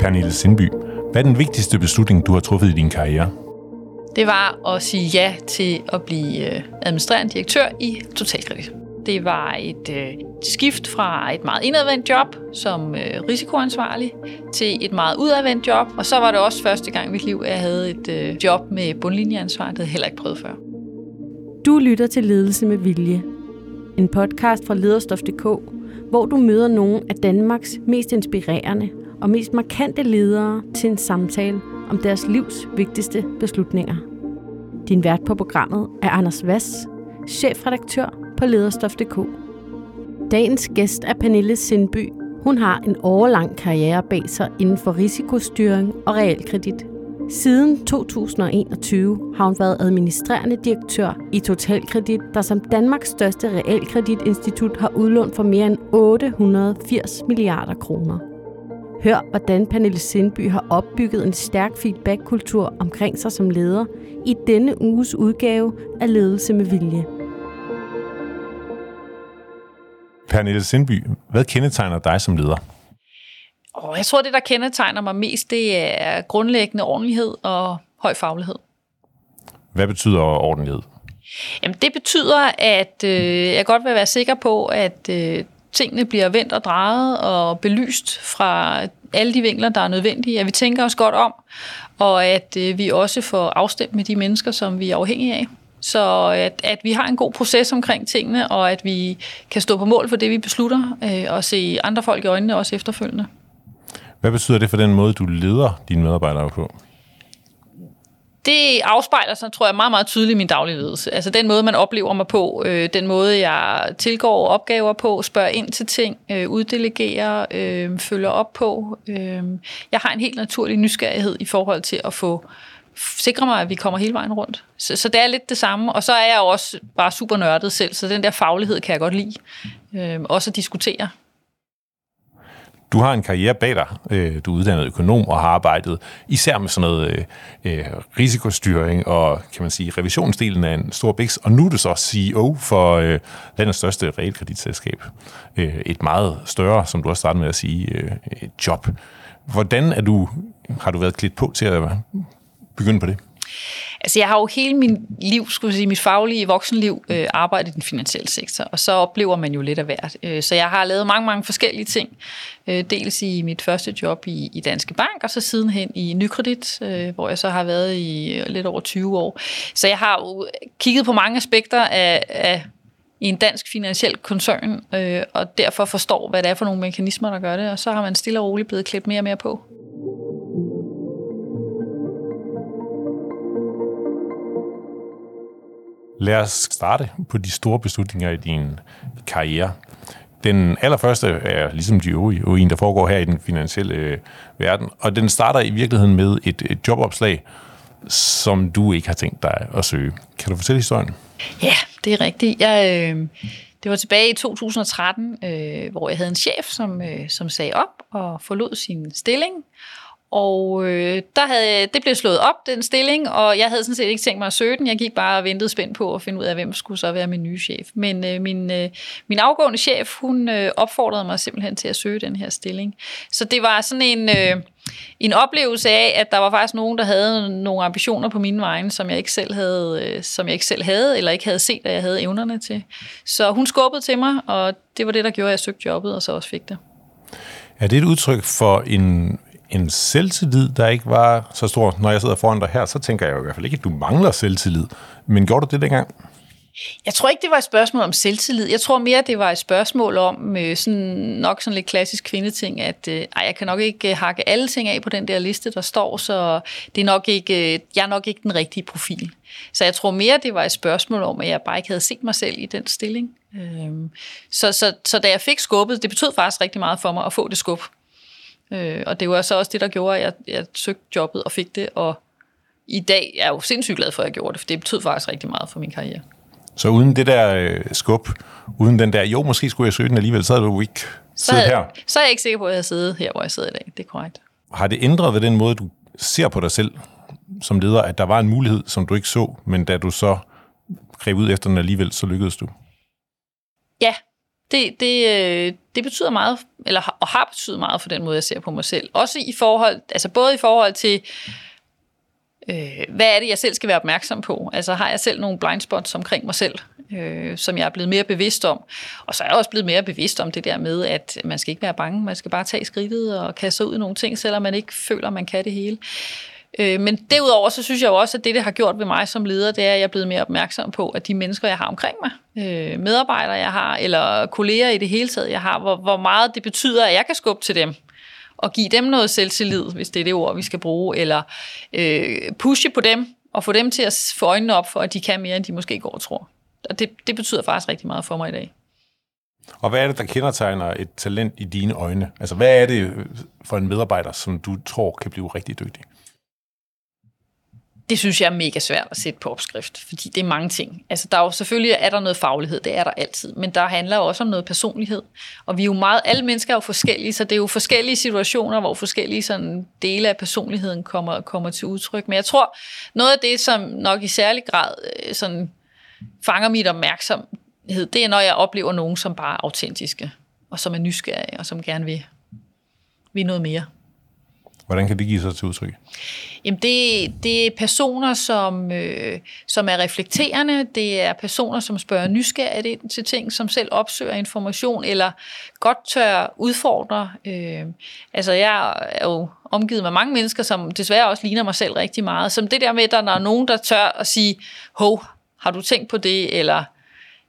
Pernille Sindby, hvad er den vigtigste beslutning, du har truffet i din karriere? Det var at sige ja til at blive øh, administrerende direktør i Totalkredit. Det var et øh, skift fra et meget indadvendt job som øh, risikoansvarlig til et meget udadvendt job. Og så var det også første gang i mit liv, at jeg havde et øh, job med bundlinjeansvar. Det havde jeg heller ikke prøvet før. Du lytter til Ledelse med Vilje. En podcast fra lederstof.dk, hvor du møder nogle af Danmarks mest inspirerende og mest markante ledere til en samtale om deres livs vigtigste beslutninger. Din vært på programmet er Anders Vass, chefredaktør på lederstof.dk. Dagens gæst er Pernille Sindby. Hun har en årlang karriere bag sig inden for risikostyring og realkredit. Siden 2021 har hun været administrerende direktør i Totalkredit, der som Danmarks største realkreditinstitut har udlånt for mere end 880 milliarder kroner. Hør, hvordan Pernille Sindby har opbygget en stærk feedback-kultur omkring sig som leder i denne uges udgave af Ledelse med Vilje. Pernille Sindby, hvad kendetegner dig som leder? Og jeg tror, det, der kendetegner mig mest, det er grundlæggende ordentlighed og høj faglighed. Hvad betyder ordentlighed? Jamen, det betyder, at øh, jeg godt vil være sikker på, at øh, tingene bliver vendt og drejet og belyst fra alle de vinkler, der er nødvendige, at vi tænker os godt om, og at øh, vi også får afstemt med de mennesker, som vi er afhængige af. Så at, at vi har en god proces omkring tingene, og at vi kan stå på mål for det, vi beslutter, øh, og se andre folk i øjnene også efterfølgende. Hvad betyder det for den måde, du leder dine medarbejdere på? Det afspejler sig, tror jeg, meget, meget tydeligt i min daglige ledelse. Altså den måde, man oplever mig på, øh, den måde, jeg tilgår opgaver på, spørger ind til ting, øh, uddelegerer, øh, følger op på. Øh, jeg har en helt naturlig nysgerrighed i forhold til at få sikre mig, at vi kommer hele vejen rundt. Så, så det er lidt det samme. Og så er jeg også bare super nørdet selv, så den der faglighed kan jeg godt lide. Øh, også at diskutere du har en karriere bag dig. Øh, du er uddannet økonom og har arbejdet især med sådan noget øh, øh risikostyring og kan man sige revisionsdelen af en stor biks. Og nu er du så CEO for øh, landets største realkreditselskab. Øh, et meget større, som du også startede med at sige, øh, job. Hvordan er du, har du været klædt på til at begynde på det? Altså, jeg har jo hele min liv, skulle sige, mit faglige voksenliv, øh, arbejdet i den finansielle sektor, og så oplever man jo lidt af hvert. Øh, så jeg har lavet mange, mange forskellige ting. Øh, dels i mit første job i, i Danske Bank, og så sidenhen i Nykredit, øh, hvor jeg så har været i øh, lidt over 20 år. Så jeg har jo kigget på mange aspekter af, af i en dansk finansiel koncern, øh, og derfor forstår, hvad det er for nogle mekanismer, der gør det, og så har man stille og roligt blevet klædt mere og mere på. Lad os starte på de store beslutninger i din karriere. Den allerførste er ligesom de øvrige, jo en, der foregår her i den finansielle øh, verden, og den starter i virkeligheden med et, et jobopslag, som du ikke har tænkt dig at søge. Kan du fortælle historien? Ja, det er rigtigt. Jeg, øh, det var tilbage i 2013, øh, hvor jeg havde en chef, som, øh, som sagde op og forlod sin stilling, og øh, der havde, det blev slået op, den stilling, og jeg havde sådan set ikke tænkt mig at søge den. Jeg gik bare og ventede spændt på at finde ud af, hvem skulle så være min nye chef. Men øh, min, øh, min afgående chef, hun øh, opfordrede mig simpelthen til at søge den her stilling. Så det var sådan en, øh, en oplevelse af, at der var faktisk nogen, der havde nogle ambitioner på mine vegne, som jeg ikke selv havde, øh, som jeg ikke selv havde, eller ikke havde set, at jeg havde evnerne til. Så hun skubbede til mig, og det var det, der gjorde, at jeg søgte jobbet, og så også fik det. Er det et udtryk for en en selvtillid, der ikke var så stor. Når jeg sidder foran dig her, så tænker jeg jo i hvert fald ikke, at du mangler selvtillid. Men gjorde du det dengang? Jeg tror ikke, det var et spørgsmål om selvtillid. Jeg tror mere, det var et spørgsmål om øh, sådan, nok sådan lidt klassisk kvindeting, at øh, ej, jeg kan nok ikke øh, hakke alle ting af på den der liste, der står, så det er nok ikke, øh, jeg er nok ikke den rigtige profil. Så jeg tror mere, det var et spørgsmål om, at jeg bare ikke havde set mig selv i den stilling. Øh, så, så, så da jeg fik skubbet, det betød faktisk rigtig meget for mig at få det skub. Øh, og det var så også det, der gjorde, at jeg, jeg søgte jobbet og fik det, og i dag er jeg jo sindssygt glad for, at jeg gjorde det, for det betød faktisk rigtig meget for min karriere. Så uden det der øh, skub, uden den der, jo, måske skulle jeg søge den alligevel, så havde du ikke siddet her. Så er jeg ikke sikker på, at jeg sidder her, hvor jeg sidder i dag. Det er korrekt. Har det ændret ved den måde, du ser på dig selv som leder, at der var en mulighed, som du ikke så, men da du så greb ud efter den alligevel, så lykkedes du? Ja, det, det, øh, det betyder meget, eller og har betydet meget for den måde, jeg ser på mig selv. Også i forhold, altså både i forhold til, øh, hvad er det, jeg selv skal være opmærksom på? Altså har jeg selv nogle blind spots omkring mig selv, øh, som jeg er blevet mere bevidst om? Og så er jeg også blevet mere bevidst om det der med, at man skal ikke være bange, man skal bare tage skridtet og kaste sig ud i nogle ting, selvom man ikke føler, man kan det hele. Øh, men derudover, så synes jeg jo også, at det, det har gjort ved mig som leder, det er, at jeg er blevet mere opmærksom på, at de mennesker, jeg har omkring mig, øh, medarbejdere, jeg har, eller kolleger i det hele taget, jeg har, hvor, hvor meget det betyder, at jeg kan skubbe til dem og give dem noget selvtillid, hvis det er det ord, vi skal bruge, eller øh, pushe på dem og få dem til at få øjnene op for, at de kan mere, end de måske går og tror. Og det, det betyder faktisk rigtig meget for mig i dag. Og hvad er det, der kendetegner et talent i dine øjne? Altså, hvad er det for en medarbejder, som du tror kan blive rigtig dygtig? Det synes jeg er mega svært at sætte på opskrift, fordi det er mange ting. Altså, der er jo selvfølgelig er der noget faglighed, det er der altid, men der handler jo også om noget personlighed. Og vi er jo meget, alle mennesker er jo forskellige, så det er jo forskellige situationer, hvor forskellige sådan, dele af personligheden kommer, kommer til udtryk. Men jeg tror, noget af det, som nok i særlig grad øh, sådan, fanger mit opmærksomhed, det er, når jeg oplever nogen, som bare er autentiske, og som er nysgerrige, og som gerne vil, vil noget mere. Hvordan kan det give sig til udtryk? Jamen det, det er personer, som, øh, som er reflekterende. Det er personer, som spørger nysgerrigt ind til ting, som selv opsøger information, eller godt tør udfordre. Øh, altså jeg er jo omgivet med mange mennesker, som desværre også ligner mig selv rigtig meget. Som det der med, at der er nogen, der tør at sige, hov, har du tænkt på det, eller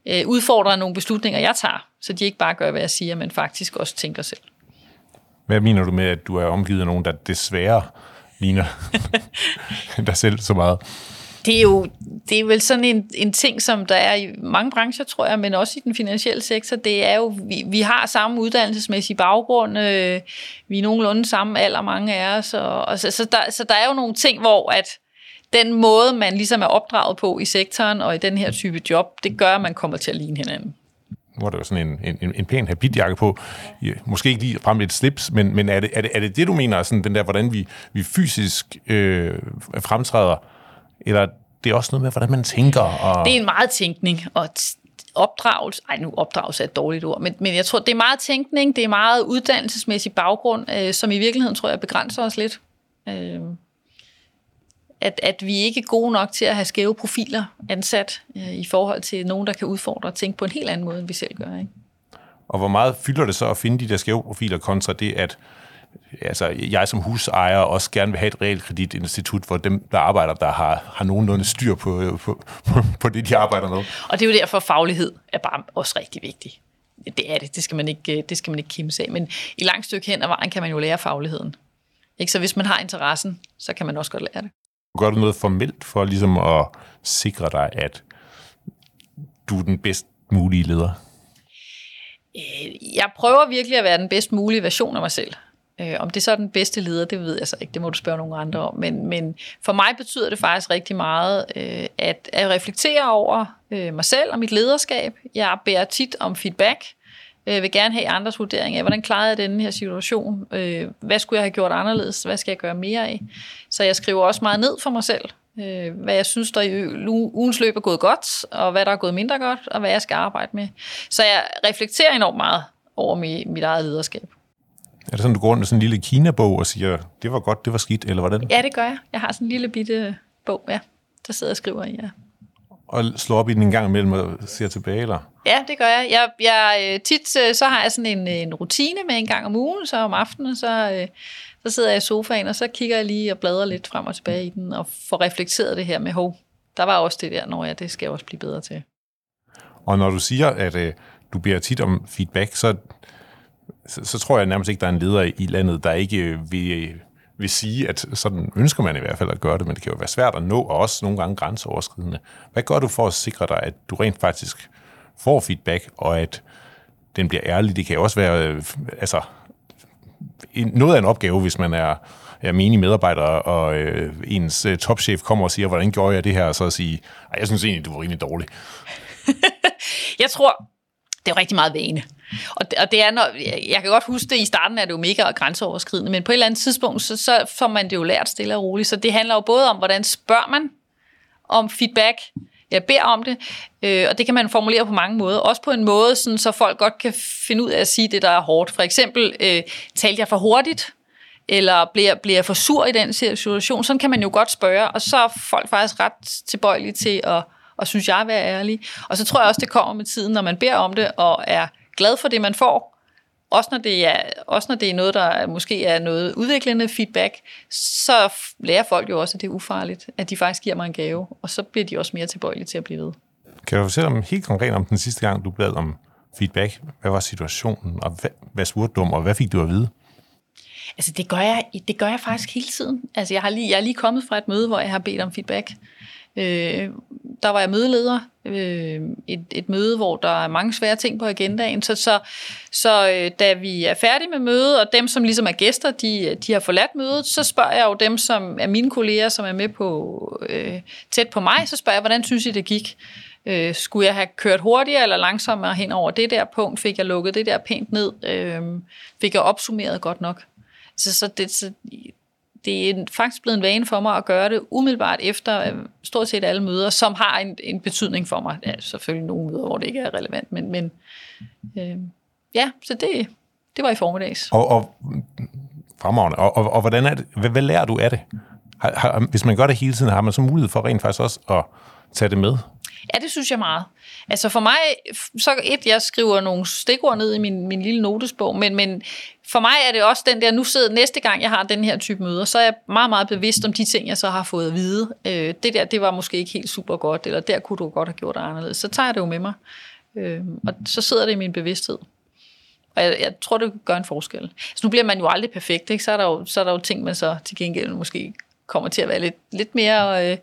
øh, udfordrer nogle beslutninger, jeg tager, så de ikke bare gør, hvad jeg siger, men faktisk også tænker selv. Hvad mener du med, at du er omgivet af nogen, der desværre ligner dig selv så meget? Det er jo det er vel sådan en, en ting, som der er i mange brancher, tror jeg, men også i den finansielle sektor. Det er jo, vi, vi har samme uddannelsesmæssig baggrund, øh, vi er nogenlunde samme alder, mange af os, og, og så, så, der, så der er jo nogle ting, hvor at den måde, man ligesom er opdraget på i sektoren og i den her type job, det gør, at man kommer til at ligne hinanden nu har der jo sådan en, en, en pæn habitjakke på. Måske ikke lige frem et slips, men, men er, det, er, det, er det det, du mener, sådan den der, hvordan vi, vi fysisk øh, fremtræder? Eller det er også noget med, hvordan man tænker? Og... Det er en meget tænkning, og opdragelse, ej nu opdragelse er et dårligt ord, men, men jeg tror, det er meget tænkning, det er meget uddannelsesmæssig baggrund, øh, som i virkeligheden, tror jeg, begrænser os lidt. Øh, at, at vi ikke er gode nok til at have skæve profiler ansat øh, i forhold til nogen, der kan udfordre og tænke på en helt anden måde, end vi selv gør. Ikke? Og hvor meget fylder det så at finde de der skæve profiler kontra det, at altså, jeg som husejer også gerne vil have et realkreditinstitut, hvor dem, der arbejder, der har, har nogenlunde styr på, på, på, på det, de arbejder med. Og det er jo derfor, at faglighed er bare også rigtig vigtig. Det er det, det skal man ikke, det skal man ikke kimse af. Men i langt stykke hen ad vejen kan man jo lære fagligheden. Ikke? Så hvis man har interessen, så kan man også godt lære det. Gør du noget formelt for ligesom at sikre dig, at du er den bedst mulige leder? Øh, jeg prøver virkelig at være den bedst mulige version af mig selv. Øh, om det så er den bedste leder, det ved jeg så ikke. Det må du spørge nogle andre om. Men, men for mig betyder det faktisk rigtig meget øh, at, at reflektere over mig selv og mit lederskab. Jeg bærer tit om feedback. Jeg vil gerne have andres vurdering af, hvordan klarede jeg denne her situation? Hvad skulle jeg have gjort anderledes? Hvad skal jeg gøre mere af? Så jeg skriver også meget ned for mig selv, øh, hvad jeg synes, der i ugens løb er gået godt, og hvad der er gået mindre godt, og hvad jeg skal arbejde med. Så jeg reflekterer enormt meget over mit, mit eget lederskab. Er det sådan, du går rundt med sådan en lille Kina-bog og siger, det var godt, det var skidt, eller hvordan? Ja, det gør jeg. Jeg har sådan en lille bitte bog, ja, der sidder og skriver i, ja. Og slår op i den en gang imellem og ser tilbage, eller? Ja, det gør jeg. jeg, jeg øh, tit øh, så har jeg sådan en, øh, en rutine med en gang om ugen, så om aftenen, så, så sidder jeg i sofaen, og så kigger jeg lige og bladrer lidt frem og tilbage i den, og får reflekteret det her med, hov, der var også det der, når jeg, det skal jeg også blive bedre til. Og når du siger, at øh, du beder tit om feedback, så, så, så tror jeg nærmest ikke, der er en leder i landet, der ikke øh, vil, vil sige, at sådan ønsker man i hvert fald at gøre det, men det kan jo være svært at nå, og også nogle gange grænseoverskridende. Hvad gør du for at sikre dig, at du rent faktisk får feedback, og at den bliver ærlig? Det kan også være, øh, altså, noget af en opgave, hvis man er, er menig medarbejder, og øh, ens øh, topchef kommer og siger, hvordan gjorde jeg det her, og så at sige, jeg synes egentlig, du var rimelig dårlig. jeg tror, det er rigtig meget vane. Og det, og det er, når, jeg kan godt huske det, i starten er det jo mega grænseoverskridende, men på et eller andet tidspunkt, så, så får man det jo lært stille og roligt. Så det handler jo både om, hvordan spørger man om feedback, jeg beder om det, øh, og det kan man formulere på mange måder. Også på en måde, sådan, så folk godt kan finde ud af at sige det, der er hårdt. For eksempel, øh, talte jeg for hurtigt? Eller bliver, bliver jeg for sur i den situation? Sådan kan man jo godt spørge, og så er folk faktisk ret tilbøjelige til at, og synes jeg, være ærlig. Og så tror jeg også, det kommer med tiden, når man beder om det, og er glad for det, man får, også når det er, også når det er noget, der måske er noget udviklende feedback, så lærer folk jo også, at det er ufarligt, at de faktisk giver mig en gave, og så bliver de også mere tilbøjelige til at blive ved. Kan du fortælle om helt konkret om den sidste gang, du bad om feedback? Hvad var situationen, og hvad, hvad spurgte du om, og hvad fik du at vide? Altså det gør jeg, det gør jeg faktisk hele tiden. Altså jeg, har lige, jeg er lige kommet fra et møde, hvor jeg har bedt om feedback. Øh, der var jeg mødeleder. Øh, et, et møde, hvor der er mange svære ting på agendaen. Så, så, så øh, da vi er færdige med mødet, og dem, som ligesom er gæster, de, de har forladt mødet, så spørger jeg jo dem, som er mine kolleger, som er med på øh, tæt på mig, så spørger jeg, hvordan synes I, det gik? Øh, skulle jeg have kørt hurtigere eller langsommere hen over det der punkt? Fik jeg lukket det der pænt ned? Øh, fik jeg opsummeret godt nok? Så, så, det, så det er faktisk blevet en vane for mig at gøre det umiddelbart efter øh, stort set alle møder, som har en, en betydning for mig. Ja, selvfølgelig nogle møder, hvor det ikke er relevant, men, men øh, ja, så det, det var i formiddags. Og, og fremragende. Og, og, og hvordan er det, hvad, hvad lærer du af det? Har, har, hvis man gør det hele tiden, har man så mulighed for rent faktisk også at tage det med? Ja, det synes jeg meget. Altså for mig, så et, jeg skriver nogle stikord ned i min, min lille notesbog, men, men for mig er det også den der, nu sidder næste gang, jeg har den her type møder, så er jeg meget, meget bevidst om de ting, jeg så har fået at vide. Øh, det der, det var måske ikke helt super godt, eller der kunne du godt have gjort det anderledes. Så tager jeg det jo med mig, øh, og så sidder det i min bevidsthed. Og jeg, jeg tror, det gør en forskel. Så nu bliver man jo aldrig perfekt, ikke? Så, er der jo, så er der jo ting, man så til gengæld måske kommer til at være lidt, lidt mere øh,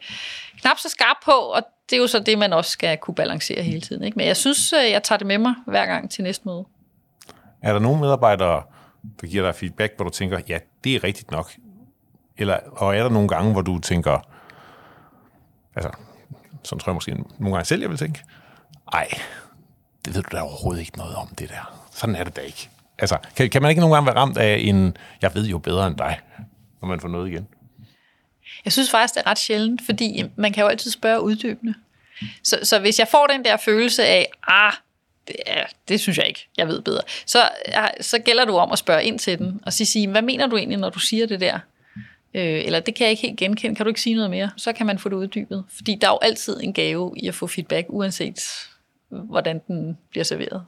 knap så skarp på, og det er jo så det, man også skal kunne balancere hele tiden. Ikke? Men jeg synes, øh, jeg tager det med mig hver gang til næste møde. Er der nogle medarbejdere, der giver dig feedback, hvor du tænker, ja, det er rigtigt nok? Eller, og er der nogle gange, hvor du tænker, altså, sådan tror jeg måske nogle gange selv, jeg vil tænke, ej, det ved du da overhovedet ikke noget om, det der. Sådan er det da ikke. Altså, kan, kan man ikke nogle gange være ramt af en, jeg ved jo bedre end dig, når man får noget igen? Jeg synes faktisk, det er ret sjældent, fordi man kan jo altid spørge uddybende. Så, så hvis jeg får den der følelse af, ah, det, ja, det synes jeg ikke, jeg ved bedre, så, ah, så gælder du om at spørge ind til den, og sige, hvad mener du egentlig, når du siger det der? Øh, eller det kan jeg ikke helt genkende, kan du ikke sige noget mere? Så kan man få det uddybet. Fordi der er jo altid en gave i at få feedback, uanset hvordan den bliver serveret.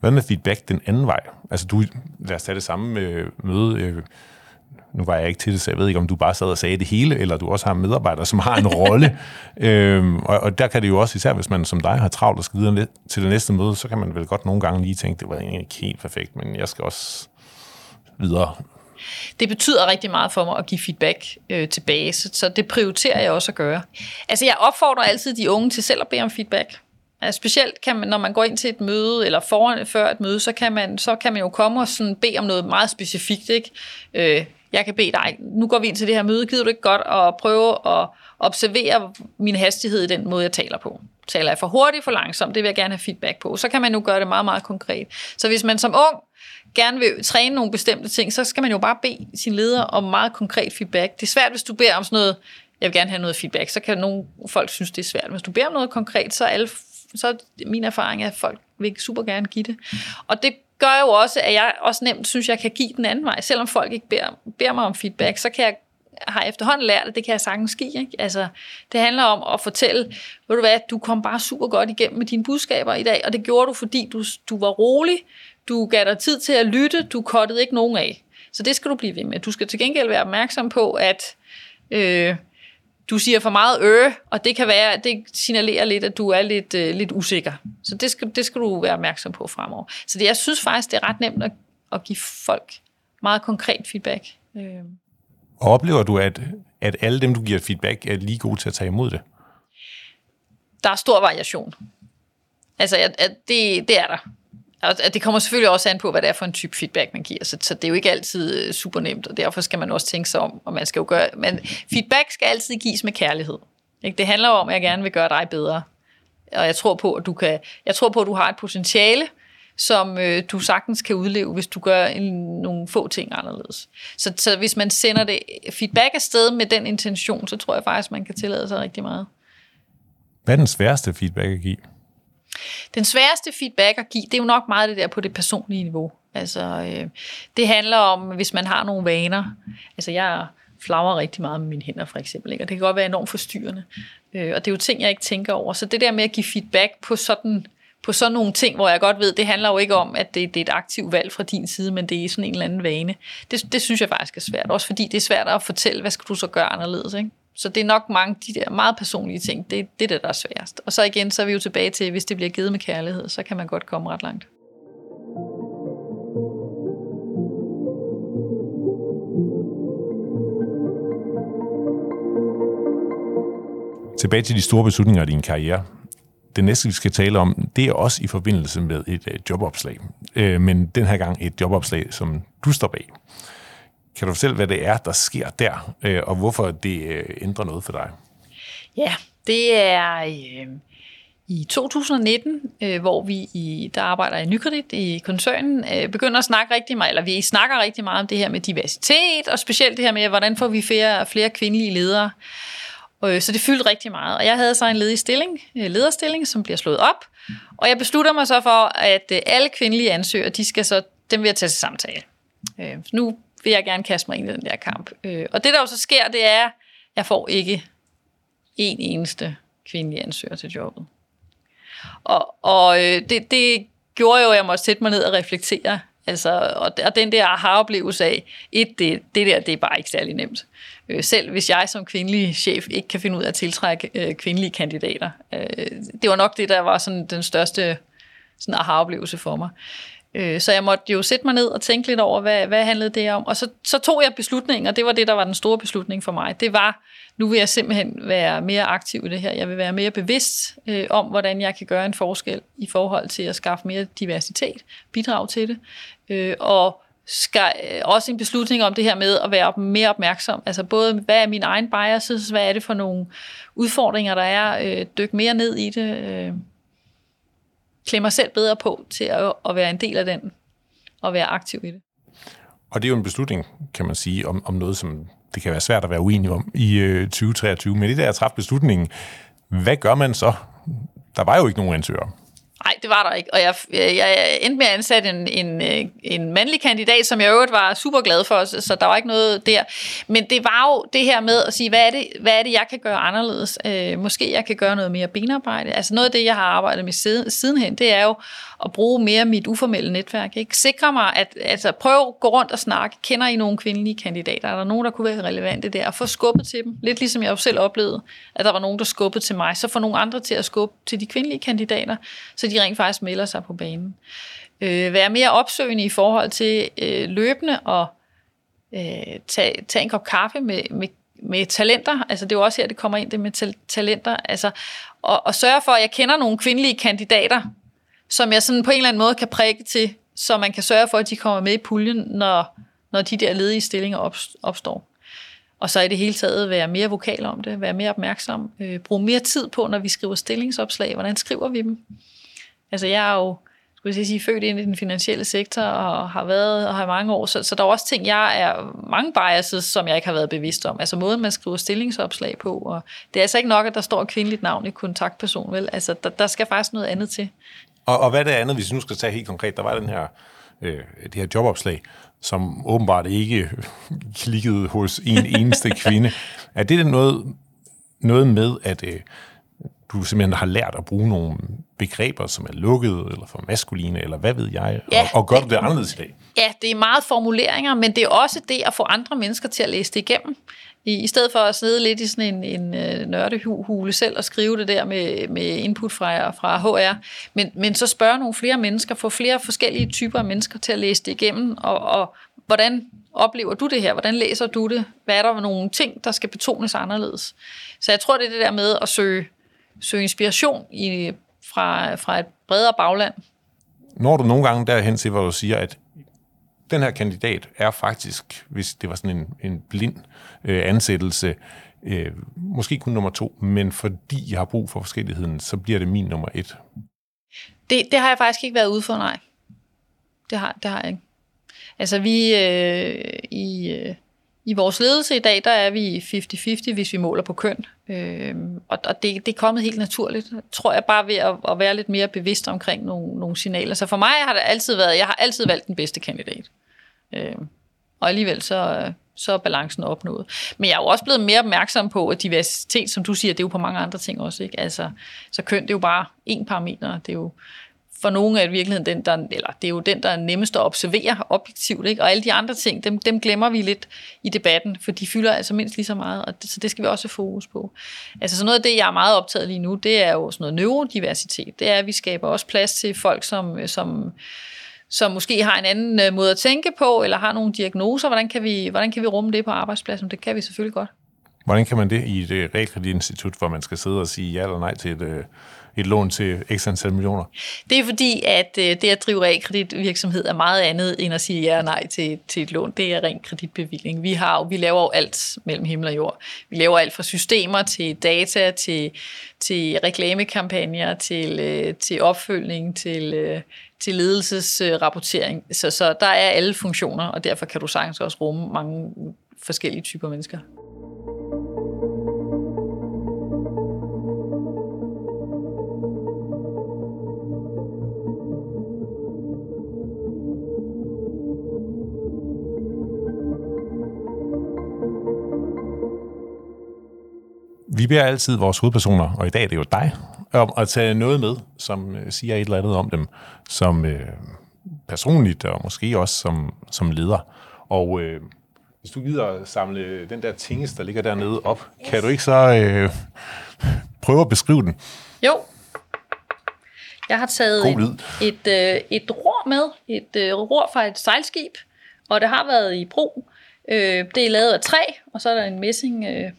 Hvad med feedback den anden vej? Altså du, lad os tage det samme møde. Øh, nu var jeg ikke til det, så jeg ved ikke, om du bare sad og sagde det hele, eller du også har medarbejdere, som har en rolle. øhm, og, og der kan det jo også, især hvis man som dig har travlt og skal videre til det næste møde, så kan man vel godt nogle gange lige tænke, det var egentlig ikke helt perfekt, men jeg skal også videre. Det betyder rigtig meget for mig at give feedback øh, tilbage, så, så det prioriterer jeg også at gøre. Altså jeg opfordrer altid de unge til selv at bede om feedback. Altså specielt kan man, når man går ind til et møde, eller foran, før et møde, så kan man, så kan man jo komme og sådan bede om noget meget specifikt. Ikke? Øh, jeg kan bede dig, nu går vi ind til det her møde, gider du ikke godt at prøve at observere min hastighed i den måde, jeg taler på? Taler jeg for hurtigt, for langsomt? Det vil jeg gerne have feedback på. Så kan man nu gøre det meget, meget konkret. Så hvis man som ung gerne vil træne nogle bestemte ting, så skal man jo bare bede sin leder om meget konkret feedback. Det er svært, hvis du beder om sådan noget, jeg vil gerne have noget feedback, så kan nogle folk synes, det er svært. Hvis du beder om noget konkret, så er, alle, så er min erfaring, at folk vil super gerne give det. Og det gør jo også, at jeg også nemt synes, jeg kan give den anden vej. Selvom folk ikke beder, beder mig om feedback, så kan jeg har efterhånden lært, at det kan jeg sagtens give. Ikke? Altså, det handler om at fortælle, ved du hvad, du kom bare super godt igennem med dine budskaber i dag, og det gjorde du, fordi du, du var rolig, du gav dig tid til at lytte, du kottede ikke nogen af. Så det skal du blive ved med. Du skal til gengæld være opmærksom på, at øh, du siger for meget øh, og det kan være, det signalerer lidt, at du er lidt, øh, lidt usikker. Så det skal, det skal du være opmærksom på fremover. Så det, jeg synes faktisk, det er ret nemt at, at give folk meget konkret feedback. Øh. Og oplever du, at, at alle dem, du giver feedback, er lige gode til at tage imod det? Der er stor variation. Altså, at, at det, det er der. Og det kommer selvfølgelig også an på, hvad det er for en type feedback, man giver. Så, så det er jo ikke altid øh, super nemt, og derfor skal man også tænke sig om, og man skal jo gøre... Men feedback skal altid gives med kærlighed. Ikke? Det handler om, at jeg gerne vil gøre dig bedre. Og jeg tror på, at du, kan, jeg tror på, at du har et potentiale, som øh, du sagtens kan udleve, hvis du gør en, nogle få ting anderledes. Så, så hvis man sender det feedback afsted med den intention, så tror jeg faktisk, man kan tillade sig rigtig meget. Hvad er den sværeste feedback at give? Den sværeste feedback at give, det er jo nok meget det der på det personlige niveau. Altså, øh, det handler om, hvis man har nogle vaner. Altså, jeg flagrer rigtig meget med mine hænder, for eksempel. Ikke? Og det kan godt være enormt forstyrrende. Øh, og det er jo ting, jeg ikke tænker over. Så det der med at give feedback på sådan på sådan nogle ting, hvor jeg godt ved, det handler jo ikke om, at det, det er et aktivt valg fra din side, men det er sådan en eller anden vane. Det, det synes jeg faktisk er svært, også fordi det er svært at fortælle, hvad skal du så gøre anderledes, ikke? Så det er nok mange de der meget personlige ting, det, det er det, der er sværest. Og så igen, så er vi jo tilbage til, hvis det bliver givet med kærlighed, så kan man godt komme ret langt. Tilbage til de store beslutninger i din karriere. Det næste, vi skal tale om, det er også i forbindelse med et øh, jobopslag. Øh, men den her gang et jobopslag, som du står bag. Kan du fortælle, hvad det er, der sker der, øh, og hvorfor det øh, ændrer noget for dig? Ja, det er øh, i 2019, øh, hvor vi i, der arbejder i Nykredit i koncernen, øh, begynder at snakke rigtig meget, eller vi snakker rigtig meget om det her med diversitet, og specielt det her med, hvordan får vi flere, flere kvindelige ledere. Øh, så det fyldte rigtig meget. Og jeg havde så en ledig stilling, øh, lederstilling, som bliver slået op. Og jeg beslutter mig så for, at øh, alle kvindelige ansøgere, de skal så, dem vil jeg tage til samtale. Øh, nu vil jeg gerne kaste mig ind i den der kamp. Øh, Og det, der jo så sker, det er, at jeg får ikke en eneste kvindelig ansøger til jobbet. Og, og øh, det, det gjorde jo, at jeg måtte sætte mig ned og reflektere. Altså, og, og den der aha-oplevelse af, et, det, det der, det er bare ikke særlig nemt. Øh, selv hvis jeg som kvindelig chef ikke kan finde ud af at tiltrække øh, kvindelige kandidater. Øh, det var nok det, der var sådan den største sådan aha-oplevelse for mig. Øh, så jeg måtte jo sætte mig ned og tænke lidt over, hvad, hvad handlede det om. Og så, så tog jeg beslutningen, og det var det, der var den store beslutning for mig. Det var, nu vil jeg simpelthen være mere aktiv i det her. Jeg vil være mere bevidst øh, om, hvordan jeg kan gøre en forskel i forhold til at skaffe mere diversitet, bidrag til det. Øh, og skal øh, også en beslutning om det her med at være mere opmærksom. Altså både, hvad er min egen biases, hvad er det for nogle udfordringer, der er, øh, dykke mere ned i det, øh, klæde mig selv bedre på til at, at være en del af den, og være aktiv i det. Og det er jo en beslutning, kan man sige, om, om noget, som det kan være svært at være uenig om i øh, 2023. Men det der at træffe beslutningen, hvad gør man så? Der var jo ikke nogen ansøgere. Nej, det var der ikke. Og jeg, jeg, jeg endte med at ansætte en, en, øh, en mandlig kandidat, som jeg øvrigt var super glad for, så der var ikke noget der. Men det var jo det her med at sige, hvad er det, hvad er det jeg kan gøre anderledes? Øh, måske jeg kan gøre noget mere benarbejde. Altså noget af det, jeg har arbejdet med siden, sidenhen, det er jo at bruge mere mit uformelle netværk. Ikke? Sikre mig, at altså, prøv at gå rundt og snakke. Kender I nogle kvindelige kandidater? Er der nogen, der kunne være relevante der? Og få skubbet til dem. Lidt ligesom jeg jo selv oplevede, at der var nogen, der skubbede til mig. Så få nogle andre til at skubbe til de kvindelige kandidater, så de rent faktisk melder sig på banen. Øh, være mere opsøgende i forhold til øh, løbende og øh, tage, tage en kop kaffe med, med med talenter, altså det er jo også her, det kommer ind, det med talenter, altså, og, og sørge for, at jeg kender nogle kvindelige kandidater, som jeg sådan på en eller anden måde kan prikke til, så man kan sørge for, at de kommer med i puljen, når, når de der ledige stillinger opstår. Og så i det hele taget være mere vokal om det, være mere opmærksom, øh, bruge mere tid på, når vi skriver stillingsopslag. Hvordan skriver vi dem? Altså jeg er jo skulle jeg sige, født ind i den finansielle sektor og har været og har mange år, så, så der er også ting, jeg er mange biases, som jeg ikke har været bevidst om. Altså måden, man skriver stillingsopslag på, og det er altså ikke nok, at der står et kvindeligt navn i kontaktperson, vel? Altså der, der skal faktisk noget andet til. Og, og hvad er det andet, hvis vi nu skal tage helt konkret? Der var den her, øh, det her jobopslag, som åbenbart ikke klikkede hos en eneste kvinde. Er det noget, noget med, at øh, du simpelthen har lært at bruge nogle begreber, som er lukkede, eller for maskuline, eller hvad ved jeg, ja, og, og gør du det anderledes i dag? Ja, det er meget formuleringer, men det er også det at få andre mennesker til at læse det igennem. I, i stedet for at sidde lidt i sådan en, en øh, nørdehule selv og skrive det der med, med input fra, fra HR, men, men så spørge nogle flere mennesker, få flere forskellige typer af mennesker til at læse det igennem, og, og hvordan oplever du det her? Hvordan læser du det? Hvad er der for nogle ting, der skal betones anderledes? Så jeg tror, det er det der med at søge, søge inspiration i, fra, fra et bredere bagland. Når du nogle gange derhen til, hvor du siger, at den her kandidat er faktisk, hvis det var sådan en, en blind øh, ansættelse, øh, måske kun nummer to, men fordi jeg har brug for forskelligheden, så bliver det min nummer et. Det, det har jeg faktisk ikke været ude for, nej. Det har, det har jeg ikke. Altså vi øh, i, øh, I vores ledelse i dag, der er vi 50-50, hvis vi måler på køn. Øh, og og det, det er kommet helt naturligt, tror jeg, bare ved at, at være lidt mere bevidst omkring nogle, nogle signaler. Så for mig har det altid været, jeg har altid valgt den bedste kandidat. Øh, og alligevel så, øh, så er balancen opnået. Men jeg er jo også blevet mere opmærksom på, at diversitet, som du siger, det er jo på mange andre ting også. Ikke? Altså, så køn, det er jo bare én parameter. Det er jo for nogle er i virkeligheden den, der, eller det er jo den, der er nemmest at observere objektivt, ikke? og alle de andre ting, dem, dem glemmer vi lidt i debatten, for de fylder altså mindst lige så meget, og det, så det skal vi også have fokus på. Altså sådan noget af det, jeg er meget optaget lige nu, det er jo sådan noget neurodiversitet. Det er, at vi skaber også plads til folk, som, som, som måske har en anden øh, måde at tænke på, eller har nogle diagnoser. Hvordan kan vi, hvordan kan vi rumme det på arbejdspladsen? Det kan vi selvfølgelig godt. Hvordan kan man det i et øh, realkreditinstitut, hvor man skal sidde og sige ja eller nej til et, øh, et lån til x antal millioner? Det er fordi, at det at drive realkreditvirksomhed er meget andet end at sige ja og nej til, til et lån. Det er ren kreditbevilling. Vi, har, vi laver jo alt mellem himmel og jord. Vi laver alt fra systemer til data, til, til reklamekampagner, til, til opfølgning, til, til ledelsesrapportering. Så, så der er alle funktioner, og derfor kan du sagtens også rumme mange forskellige typer mennesker. Vi beder altid vores hovedpersoner, og i dag er det jo dig, om at tage noget med, som øh, siger et eller andet om dem, som øh, personligt og måske også som, som leder. Og øh, hvis du gider samle den der tingest, der ligger dernede op, yes. kan du ikke så øh, prøve at beskrive den? Jo. Jeg har taget et, et, øh, et ror med, et øh, ror fra et sejlskib, og det har været i brug. Øh, det er lavet af træ, og så er der en messing øh,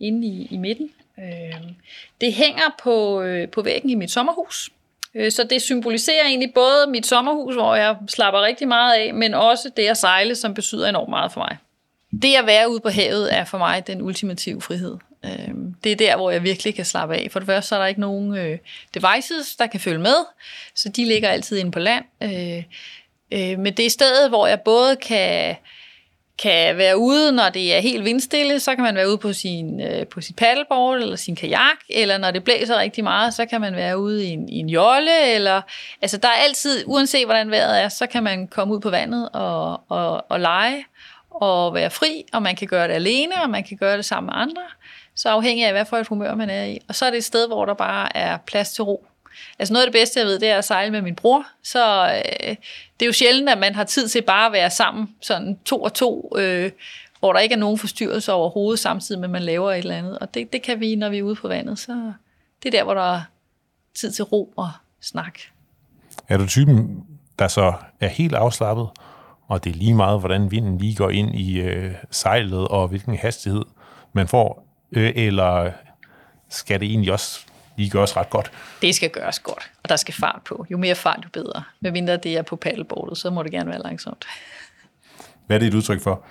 inde i, i midten. Øhm, det hænger på, øh, på væggen i mit sommerhus. Øh, så det symboliserer egentlig både mit sommerhus, hvor jeg slapper rigtig meget af, men også det at sejle, som betyder enormt meget for mig. Det at være ude på havet er for mig den ultimative frihed. Øhm, det er der, hvor jeg virkelig kan slappe af. For det første så er der ikke nogen øh, devices, der kan følge med, så de ligger altid inde på land. Men det er stedet, hvor jeg både kan kan være ude, når det er helt vindstille, så kan man være ude på sin, øh, på sit paddleboard eller sin kajak, eller når det blæser rigtig meget, så kan man være ude i en, i en jolle, eller, altså der er altid, uanset hvordan vejret er, så kan man komme ud på vandet og, og, og lege og være fri, og man kan gøre det alene, og man kan gøre det sammen med andre, så afhængig af, hvad for et humør man er i. Og så er det et sted, hvor der bare er plads til ro. Altså noget af det bedste, jeg ved, det er at sejle med min bror. Så øh, det er jo sjældent, at man har tid til bare at være sammen, sådan to og to, øh, hvor der ikke er nogen forstyrrelser overhovedet, samtidig med, at man laver et eller andet. Og det, det kan vi, når vi er ude på vandet. Så det er der, hvor der er tid til ro og snak. Er du typen, der så er helt afslappet, og det er lige meget, hvordan vinden lige går ind i øh, sejlet, og hvilken hastighed man får, øh, eller skal det egentlig også lige gøres ret godt? Det skal gøres godt, og der skal fart på. Jo mere fart, jo bedre. Med mindre det er på paddleboardet, så må det gerne være langsomt. Hvad er det et udtryk for?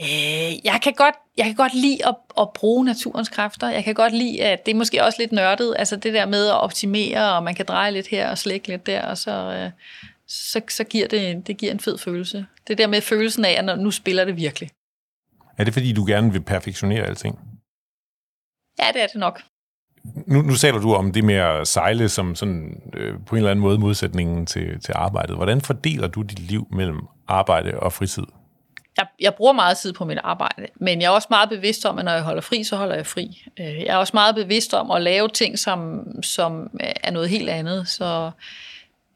Øh, jeg, kan godt, jeg kan godt lide at, at bruge naturens kræfter. Jeg kan godt lide, at det er måske også lidt nørdet, altså det der med at optimere, og man kan dreje lidt her og slække lidt der, og så, øh, så, så giver det, det giver en fed følelse. Det der med følelsen af, at nu spiller det virkelig. Er det fordi, du gerne vil perfektionere alting? Ja, det er det nok nu, nu taler du om det med at sejle som sådan, øh, på en eller anden måde modsætningen til, til arbejdet. Hvordan fordeler du dit liv mellem arbejde og fritid? Jeg, jeg bruger meget tid på mit arbejde, men jeg er også meget bevidst om, at når jeg holder fri, så holder jeg fri. Øh, jeg er også meget bevidst om at lave ting, som, som er noget helt andet. Så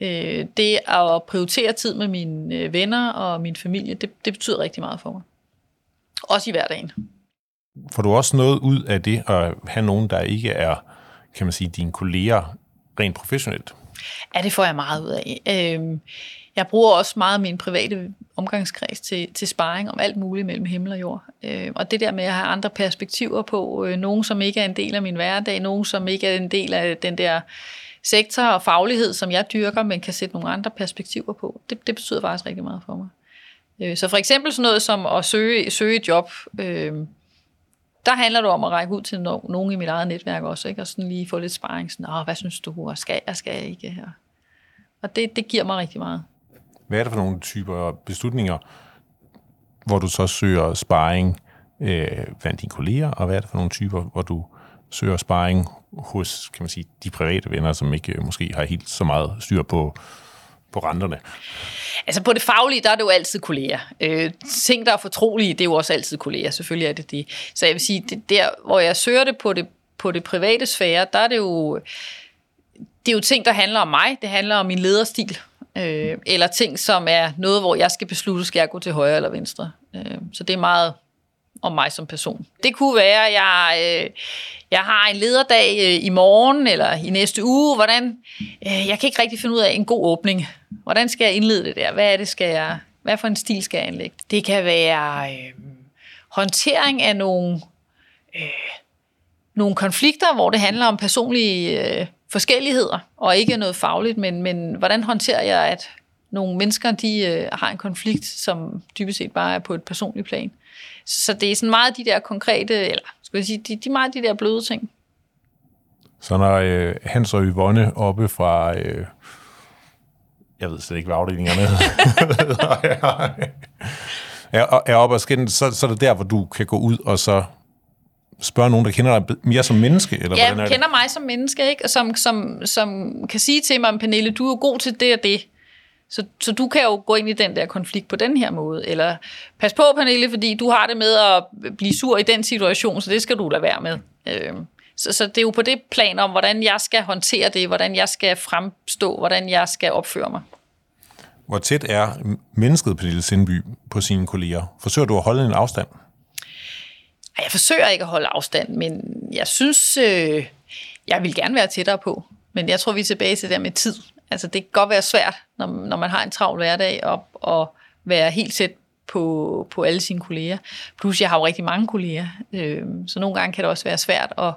øh, det at prioritere tid med mine øh, venner og min familie, det, det betyder rigtig meget for mig. Også i hverdagen. Får du også noget ud af det at have nogen, der ikke er, kan man sige, dine kolleger rent professionelt? Ja, det får jeg meget ud af. Øhm, jeg bruger også meget min private omgangskreds til, til sparring om alt muligt mellem himmel og jord. Øhm, og det der med at have andre perspektiver på, øh, nogen som ikke er en del af min hverdag, nogen som ikke er en del af den der sektor og faglighed, som jeg dyrker, men kan sætte nogle andre perspektiver på, det, det betyder faktisk rigtig meget for mig. Øh, så for eksempel sådan noget som at søge, søge et job, øh, der handler det om at række ud til no- nogen i mit eget netværk også, ikke? og sådan lige få lidt sparring. Sådan, Åh, hvad synes du, og skal jeg, skal jeg ikke her? Og det, det giver mig rigtig meget. Hvad er det for nogle typer beslutninger, hvor du så søger sparring øh, blandt dine kolleger, og hvad er det for nogle typer, hvor du søger sparring hos, kan man sige, de private venner, som ikke øh, måske har helt så meget styr på, på renterne? Altså på det faglige, der er det jo altid kolleger. Øh, ting, der er fortrolige, det er jo også altid kolleger. Selvfølgelig er det det. Så jeg vil sige, det der, hvor jeg søger det på det, på det private sfære, der er det jo, det er jo ting, der handler om mig. Det handler om min lederstil. Øh, eller ting, som er noget, hvor jeg skal beslutte, skal jeg gå til højre eller venstre. Øh, så det er meget om mig som person. Det kunne være, at jeg, øh, jeg har en lederdag øh, i morgen eller i næste uge. Hvordan, øh, jeg kan ikke rigtig finde ud af en god åbning. Hvordan skal jeg indlede det der? Hvad er det, skal jeg, hvad for en stil skal jeg anlægge? Det kan være øh, håndtering af nogle, øh, nogle konflikter, hvor det handler om personlige øh, forskelligheder, og ikke noget fagligt, men, men hvordan håndterer jeg, at nogle mennesker de øh, har en konflikt, som dybest set bare er på et personligt plan. Så det er sådan meget de der konkrete, eller skal jeg sige, de, de meget de der bløde ting. Så når øh, Hans og Yvonne oppe fra, øh, jeg ved slet ikke, hvad afdelingerne er, er oppe og skændes, så, så er det der, hvor du kan gå ud og så spørge nogen, der kender dig mere som menneske? Eller ja, hvordan er kender det? mig som menneske, ikke? Og som, som, som kan sige til mig, Pernille, du er god til det og det. Så, så du kan jo gå ind i den der konflikt på den her måde. Eller pas på, Pernille, fordi du har det med at blive sur i den situation, så det skal du lade være med. Øh, så, så det er jo på det plan om, hvordan jeg skal håndtere det, hvordan jeg skal fremstå, hvordan jeg skal opføre mig. Hvor tæt er mennesket Pernille Sindby på sine kolleger? Forsøger du at holde en afstand? Jeg forsøger ikke at holde afstand, men jeg synes, øh, jeg vil gerne være tættere på. Men jeg tror, vi er tilbage til det der med tid. Altså, det kan godt være svært, når, når man har en travl hverdag, op og være helt tæt på, på alle sine kolleger. Plus, jeg har jo rigtig mange kolleger, øh, så nogle gange kan det også være svært at,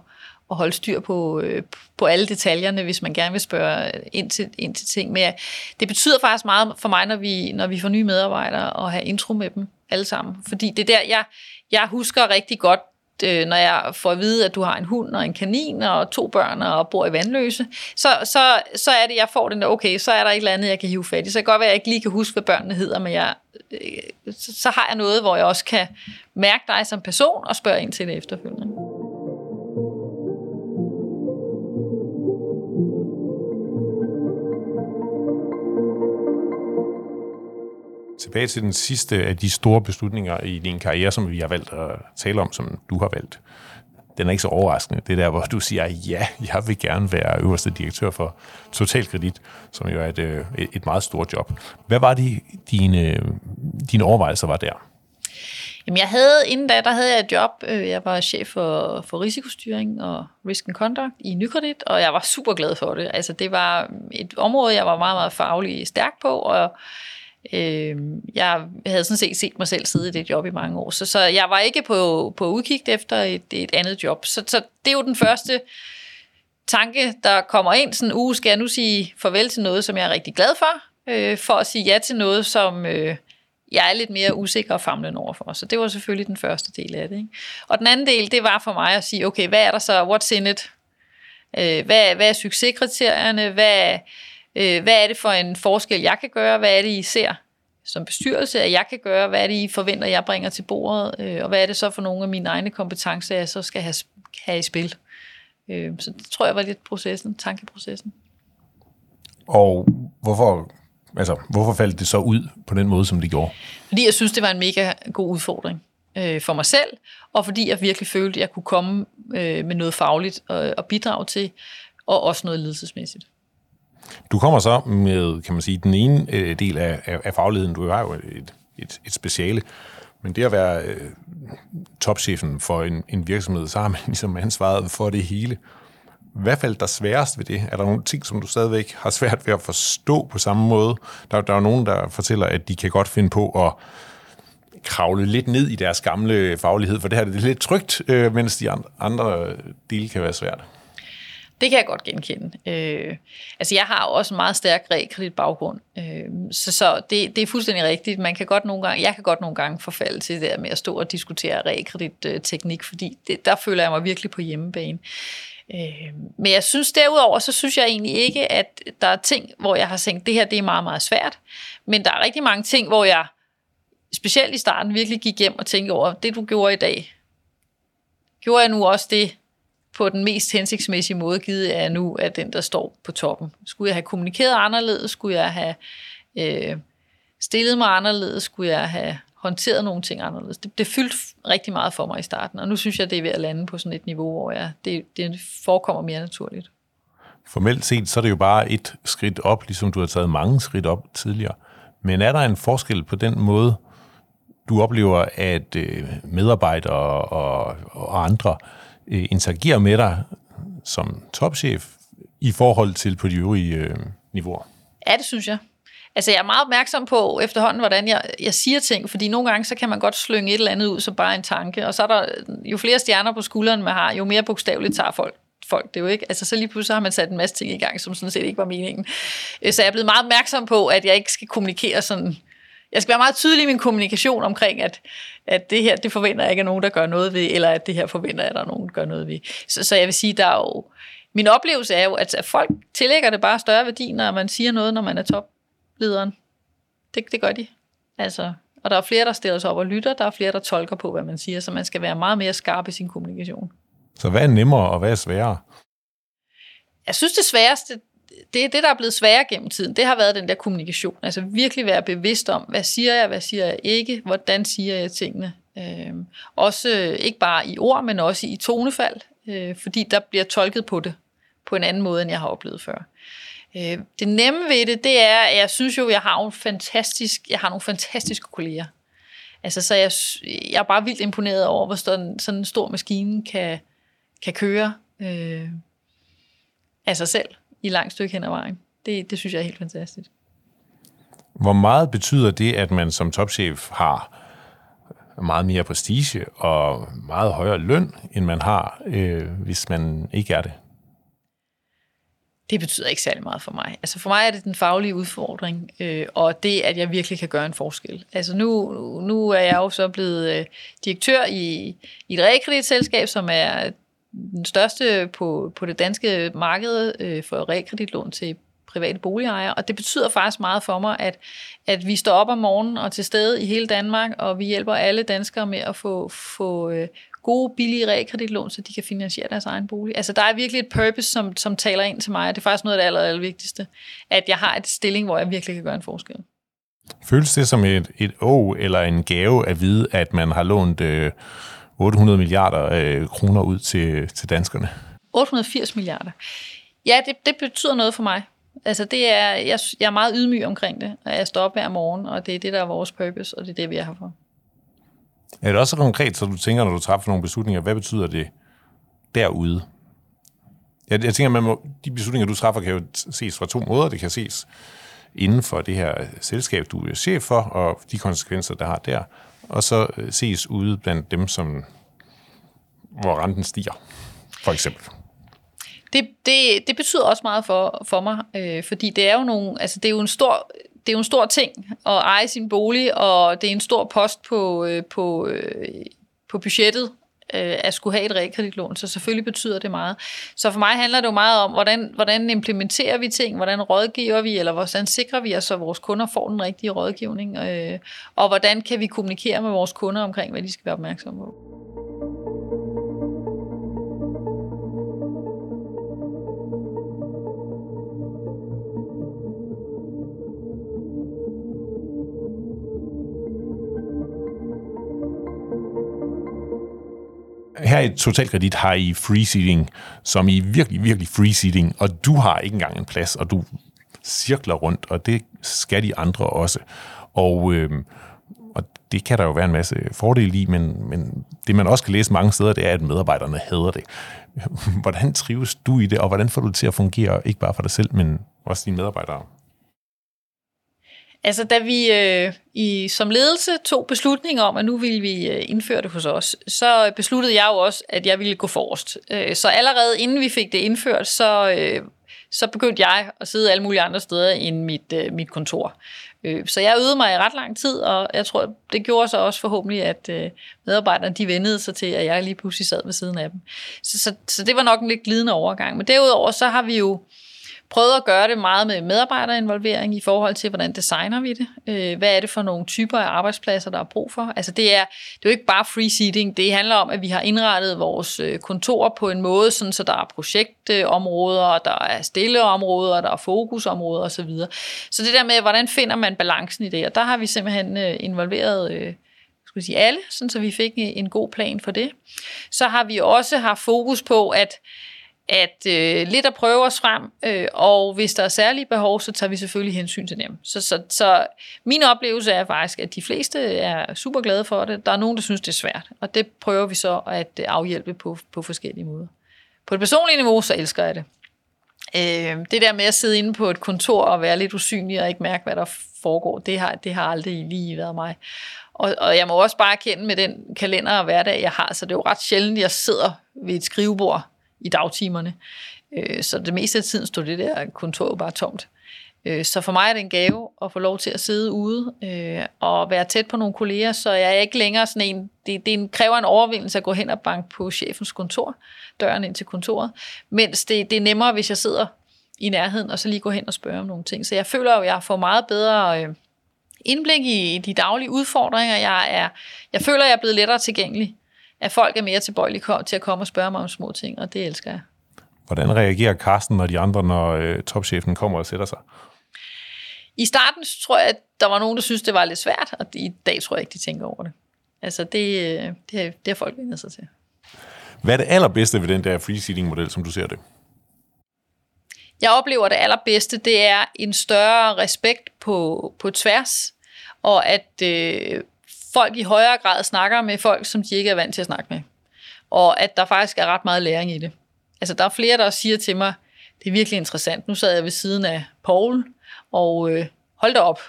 at holde styr på, øh, på alle detaljerne, hvis man gerne vil spørge ind til, ind til ting. Men ja, det betyder faktisk meget for mig, når vi, når vi får nye medarbejdere, at have intro med dem alle sammen. Fordi det er der, jeg, jeg husker rigtig godt, øh, når jeg får at vide, at du har en hund og en kanin og to børn og bor i vandløse, så, så, så er det, jeg får den der, okay, så er der et eller andet, jeg kan hive fat i. Så kan godt være, at jeg ikke lige kan huske, hvad børnene hedder, men jeg, øh, så, så har jeg noget, hvor jeg også kan mærke dig som person og spørge ind til det efterfølgende. Tilbage til den sidste af de store beslutninger i din karriere, som vi har valgt at tale om, som du har valgt. Den er ikke så overraskende. Det er der, hvor du siger, ja, jeg vil gerne være øverste direktør for Totalkredit, som jo er et, øh, et meget stort job. Hvad var de, dine, dine overvejelser var der? Jamen, jeg havde, inden da, der havde jeg et job. Øh, jeg var chef for, for risikostyring og risk and conduct i Nykredit, og jeg var super glad for det. Altså, det var et område, jeg var meget, meget faglig stærk på, og øh, jeg havde sådan set set mig selv sidde i det job i mange år. Så, så jeg var ikke på, på udkig efter et, et andet job. Så, så det er jo den første tanke, der kommer ind. Sådan, uge skal jeg nu sige farvel til noget, som jeg er rigtig glad for, øh, for at sige ja til noget, som... Øh, jeg er lidt mere usikker og famlende overfor. Så det var selvfølgelig den første del af det. Ikke? Og den anden del, det var for mig at sige, okay, hvad er der så, what's in it? Øh, hvad, hvad er succeskriterierne? Hvad, øh, hvad er det for en forskel, jeg kan gøre? Hvad er det, I ser som bestyrelse, at jeg kan gøre? Hvad er det, I forventer, jeg bringer til bordet? Øh, og hvad er det så for nogle af mine egne kompetencer, jeg så skal have, have i spil? Øh, så det tror jeg var lidt processen, tankeprocessen. Og hvorfor, altså, hvorfor faldt det så ud på den måde, som det gjorde? Fordi jeg synes, det var en mega god udfordring øh, for mig selv, og fordi jeg virkelig følte, at jeg kunne komme øh, med noget fagligt og, og bidrage til, og også noget ledelsesmæssigt. Du kommer så med, kan man sige, den ene øh, del af, af, af fagligheden. Du har jo et, et, et speciale, men det at være øh, topchefen for en, en virksomhed, så har man ligesom ansvaret for det hele. Hvad faldt der sværest ved det? Er der nogle ting, som du stadigvæk har svært ved at forstå på samme måde? Der, der er nogen, der fortæller, at de kan godt finde på at kravle lidt ned i deres gamle faglighed, for det her det er lidt trygt, øh, mens de andre dele kan være svært. Det kan jeg godt genkende. Øh, altså jeg har jo også en meget stærk realkreditbaggrund, øh, så, så det, det er fuldstændig rigtigt. Man kan godt nogle gange, jeg kan godt nogle gange forfalde til det der med at stå og diskutere realkreditteknik, fordi det, der føler jeg mig virkelig på hjemmebane. Øh, men jeg synes derudover, så synes jeg egentlig ikke, at der er ting, hvor jeg har tænkt, det her det er meget, meget svært. Men der er rigtig mange ting, hvor jeg specielt i starten virkelig gik hjem og tænkte over, det du gjorde i dag, gjorde jeg nu også det på den mest hensigtsmæssige måde, givet er nu af den, der står på toppen. Skulle jeg have kommunikeret anderledes? Skulle jeg have øh, stillet mig anderledes? Skulle jeg have håndteret nogle ting anderledes? Det, det fyldte rigtig meget for mig i starten, og nu synes jeg, det er ved at lande på sådan et niveau, hvor jeg, det, det forekommer mere naturligt. Formelt set, så er det jo bare et skridt op, ligesom du har taget mange skridt op tidligere. Men er der en forskel på den måde, du oplever, at øh, medarbejdere og, og andre øh, Øh, interagerer med dig som topchef i forhold til på de øvrige øh, niveauer? Ja, det synes jeg. Altså, jeg er meget opmærksom på efterhånden, hvordan jeg, jeg siger ting, fordi nogle gange, så kan man godt slynge et eller andet ud som bare en tanke, og så er der, jo flere stjerner på skulderen man har, jo mere bogstaveligt tager folk folk det jo ikke. Altså så lige pludselig har man sat en masse ting i gang, som sådan set ikke var meningen. Øh, så jeg er blevet meget opmærksom på, at jeg ikke skal kommunikere sådan jeg skal være meget tydelig i min kommunikation omkring, at, at det her, det forventer jeg ikke, at nogen, der gør noget ved, eller at det her forventer jeg, at der er nogen, der gør noget ved. Så, så jeg vil sige, der er jo, min oplevelse er jo, at, folk tillægger det bare større værdi, når man siger noget, når man er toplederen. Det, det gør de. Altså, og der er flere, der stiller sig op og lytter, der er flere, der tolker på, hvad man siger, så man skal være meget mere skarp i sin kommunikation. Så hvad er nemmere, og hvad er sværere? Jeg synes, det sværeste, det er det, der er blevet sværere gennem tiden. Det har været den der kommunikation. Altså virkelig være bevidst om, hvad siger jeg, hvad siger jeg ikke, hvordan siger jeg tingene. Øhm, øh, også ikke bare i ord, men også i tonefald, øh, fordi der bliver tolket på det på en anden måde, end jeg har oplevet før. Øh, det nemme ved det, det er, at jeg synes jo, jeg har, en fantastisk, jeg har nogle fantastiske kolleger. Altså, så jeg, jeg er bare vildt imponeret over, hvor sådan, sådan en stor maskine kan, kan køre øh, af sig selv i langt stykke hen ad vejen. Det, det synes jeg er helt fantastisk. Hvor meget betyder det, at man som topchef har meget mere prestige og meget højere løn, end man har, øh, hvis man ikke er det? Det betyder ikke særlig meget for mig. Altså for mig er det den faglige udfordring, øh, og det, at jeg virkelig kan gøre en forskel. Altså nu, nu er jeg jo så blevet øh, direktør i, i et realkreditselskab, som er den største på, på det danske marked øh, for realkreditlån til private boligejere, og det betyder faktisk meget for mig, at, at vi står op om morgenen og til stede i hele Danmark, og vi hjælper alle danskere med at få, få øh, gode, billige realkreditlån, så de kan finansiere deres egen bolig. Altså, der er virkelig et purpose, som, som taler ind til mig, og det er faktisk noget af det aller, aller vigtigste, at jeg har et stilling, hvor jeg virkelig kan gøre en forskel. Føles det som et, et å eller en gave at vide, at man har lånt øh, 800 milliarder øh, kroner ud til, til danskerne? 880 milliarder. Ja, det, det betyder noget for mig. Altså det er, jeg, jeg er meget ydmyg omkring det, og jeg står op hver morgen, og det er det, der er vores purpose, og det er det, vi er her for. Er det også konkret, så du tænker, når du træffer nogle beslutninger, hvad betyder det derude? Jeg, jeg tænker, man må, de beslutninger, du træffer, kan jo ses fra to måder. Det kan ses inden for det her selskab, du er chef for, og de konsekvenser, der har der og så øh, ses ude blandt dem, som, hvor renten stiger, for eksempel. Det, det, det betyder også meget for, for mig, øh, fordi det er jo nogle, altså det er jo en stor, det er jo en stor ting at eje sin bolig, og det er en stor post på, øh, på, øh, på budgettet øh, at skulle have et realkreditlån, så selvfølgelig betyder det meget. Så for mig handler det jo meget om, hvordan, hvordan implementerer vi ting, hvordan rådgiver vi, eller hvordan sikrer vi os, så vores kunder får den rigtige rådgivning, øh, og hvordan kan vi kommunikere med vores kunder omkring, hvad de skal være opmærksomme på. Her i Totalkredit har I free seating, som I virkelig, virkelig free seating, og du har ikke engang en plads, og du cirkler rundt, og det skal de andre også. Og, øh, og det kan der jo være en masse fordele i, men, men det man også kan læse mange steder, det er, at medarbejderne hader det. Hvordan trives du i det, og hvordan får du det til at fungere, ikke bare for dig selv, men også dine medarbejdere? Altså, da vi øh, i, som ledelse tog beslutning om, at nu ville vi øh, indføre det hos os, så besluttede jeg jo også, at jeg ville gå forrest. Øh, så allerede inden vi fik det indført, så, øh, så begyndte jeg at sidde alle mulige andre steder end mit, øh, mit kontor. Øh, så jeg øvede mig i ret lang tid, og jeg tror, det gjorde så også forhåbentlig, at øh, medarbejderne de vendede sig til, at jeg lige pludselig sad ved siden af dem. Så, så, så det var nok en lidt glidende overgang. Men derudover så har vi jo prøvet at gøre det meget med medarbejderinvolvering i forhold til, hvordan designer vi det? Øh, hvad er det for nogle typer af arbejdspladser, der er brug for? Altså det er, det er jo ikke bare free seating, det handler om, at vi har indrettet vores øh, kontorer kontor på en måde, sådan, så der er projektområder, der er stille områder, der er fokusområder osv. Så det der med, hvordan finder man balancen i det? Og der har vi simpelthen øh, involveret øh, skulle sige alle, sådan så vi fik øh, en god plan for det. Så har vi også haft fokus på, at at øh, lidt at prøve os frem, øh, og hvis der er særlige behov, så tager vi selvfølgelig hensyn til dem. Så, så, så min oplevelse er faktisk, at de fleste er super glade for det. Der er nogen, der synes, det er svært, og det prøver vi så at øh, afhjælpe på, på forskellige måder. På et personligt niveau, så elsker jeg det. Øh, det der med at sidde inde på et kontor og være lidt usynlig og ikke mærke, hvad der foregår, det har, det har aldrig lige været mig. Og, og jeg må også bare erkende med den kalender og hverdag, jeg har, så det er jo ret sjældent, at jeg sidder ved et skrivebord i dagtimerne. Øh, så det meste af tiden stod det der kontor bare tomt. Øh, så for mig er det en gave at få lov til at sidde ude øh, og være tæt på nogle kolleger, så jeg er ikke længere sådan en, det, det kræver en overvindelse at gå hen og banke på chefens kontor, døren ind til kontoret, mens det, det er nemmere, hvis jeg sidder i nærheden, og så lige gå hen og spørge om nogle ting. Så jeg føler jo, at jeg får meget bedre øh, indblik i de daglige udfordringer. Jeg, er, jeg føler, at jeg er blevet lettere tilgængelig at folk er mere tilbøjelige til at komme og spørge mig om små ting, og det elsker jeg. Hvordan reagerer Carsten og de andre, når øh, topchefen kommer og sætter sig? I starten tror jeg, at der var nogen, der synes det var lidt svært, og i dag tror jeg ikke, de tænker over det. Altså, det, øh, det, det har folk vendt sig til. Hvad er det allerbedste ved den der free-seating-model, som du ser det? Jeg oplever det allerbedste, det er en større respekt på, på tværs, og at øh, folk i højere grad snakker med folk, som de ikke er vant til at snakke med. Og at der faktisk er ret meget læring i det. Altså, der er flere, der siger til mig, det er virkelig interessant. Nu sad jeg ved siden af Paul, og øh, hold da op.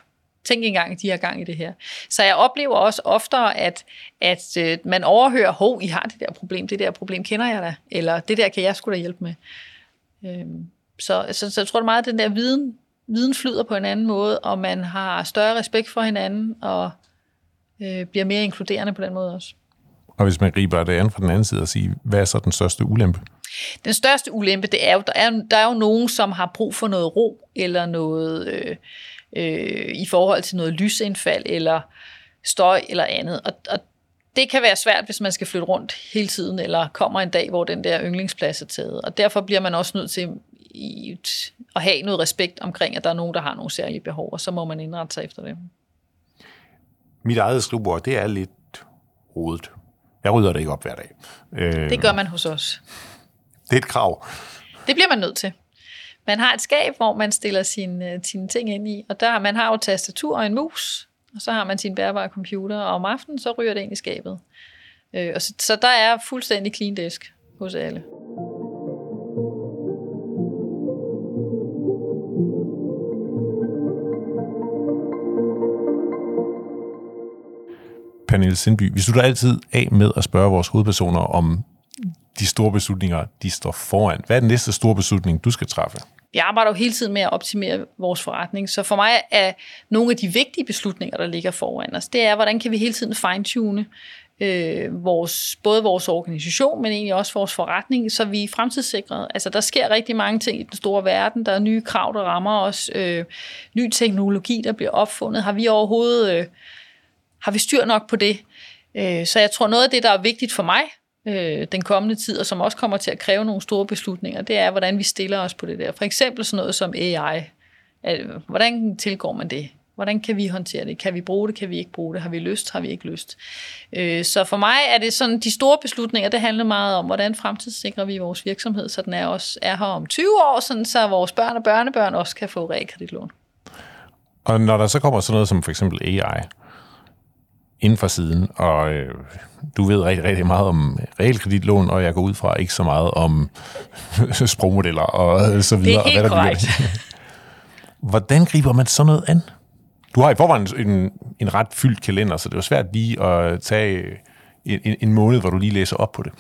Tænk engang, de har gang i det her. Så jeg oplever også oftere, at, at øh, man overhører, hov, I har det der problem, det der problem kender jeg da, eller det der kan jeg skulle da hjælpe med. Øhm, så, så, så jeg tror meget, at den der viden, viden flyder på en anden måde, og man har større respekt for hinanden, og øh, bliver mere inkluderende på den måde også. Og hvis man griber det an fra den anden side og siger, hvad er så den største ulempe? Den største ulempe, det er jo, der er, der er jo nogen, som har brug for noget ro, eller noget øh, øh, i forhold til noget lysindfald, eller støj, eller andet. Og, og det kan være svært, hvis man skal flytte rundt hele tiden, eller kommer en dag, hvor den der yndlingsplads er taget. Og derfor bliver man også nødt til at have noget respekt omkring, at der er nogen, der har nogle særlige behov, og så må man indrette sig efter det. Mit eget skrivebord, det er lidt rodet. Jeg rydder det ikke op hver dag. Øh, det gør man hos os. Det er et krav. Det bliver man nødt til. Man har et skab, hvor man stiller sine, sine ting ind i, og der man har jo tastatur og en mus, og så har man sin bærbare computer, og om aftenen så ryger det ind i skabet. Øh, og så, så der er fuldstændig clean desk hos alle. Pernille Sindby, vi slutter altid af med at spørge vores hovedpersoner om de store beslutninger, de står foran. Hvad er den næste store beslutning, du skal træffe? Vi arbejder jo hele tiden med at optimere vores forretning, så for mig er nogle af de vigtige beslutninger, der ligger foran os, det er, hvordan kan vi hele tiden fine-tune øh, vores, både vores organisation, men egentlig også vores forretning, så vi er fremtidssikret. Altså, der sker rigtig mange ting i den store verden. Der er nye krav, der rammer os. Øh, ny teknologi, der bliver opfundet. Har vi overhovedet... Øh, har vi styr nok på det? Øh, så jeg tror, noget af det, der er vigtigt for mig øh, den kommende tid, og som også kommer til at kræve nogle store beslutninger, det er, hvordan vi stiller os på det der. For eksempel sådan noget som AI. Hvordan tilgår man det? Hvordan kan vi håndtere det? Kan vi bruge det? Kan vi ikke bruge det? Har vi lyst? Har vi ikke lyst? Øh, så for mig er det sådan, de store beslutninger, det handler meget om, hvordan fremtidssikrer vi vores virksomhed, så den er, også, er her om 20 år, sådan, så vores børn og børnebørn også kan få realkreditlån. Og når der så kommer sådan noget som for eksempel AI, inden for siden, og øh, du ved rigtig, rigtig meget om realkreditlån, og jeg går ud fra ikke så meget om sprogmodeller og så videre. Det er helt og hvad der Hvordan griber man sådan noget an? Du har i forvejen en, en ret fyldt kalender, så det er svært lige at tage en, en måned, hvor du lige læser op på det.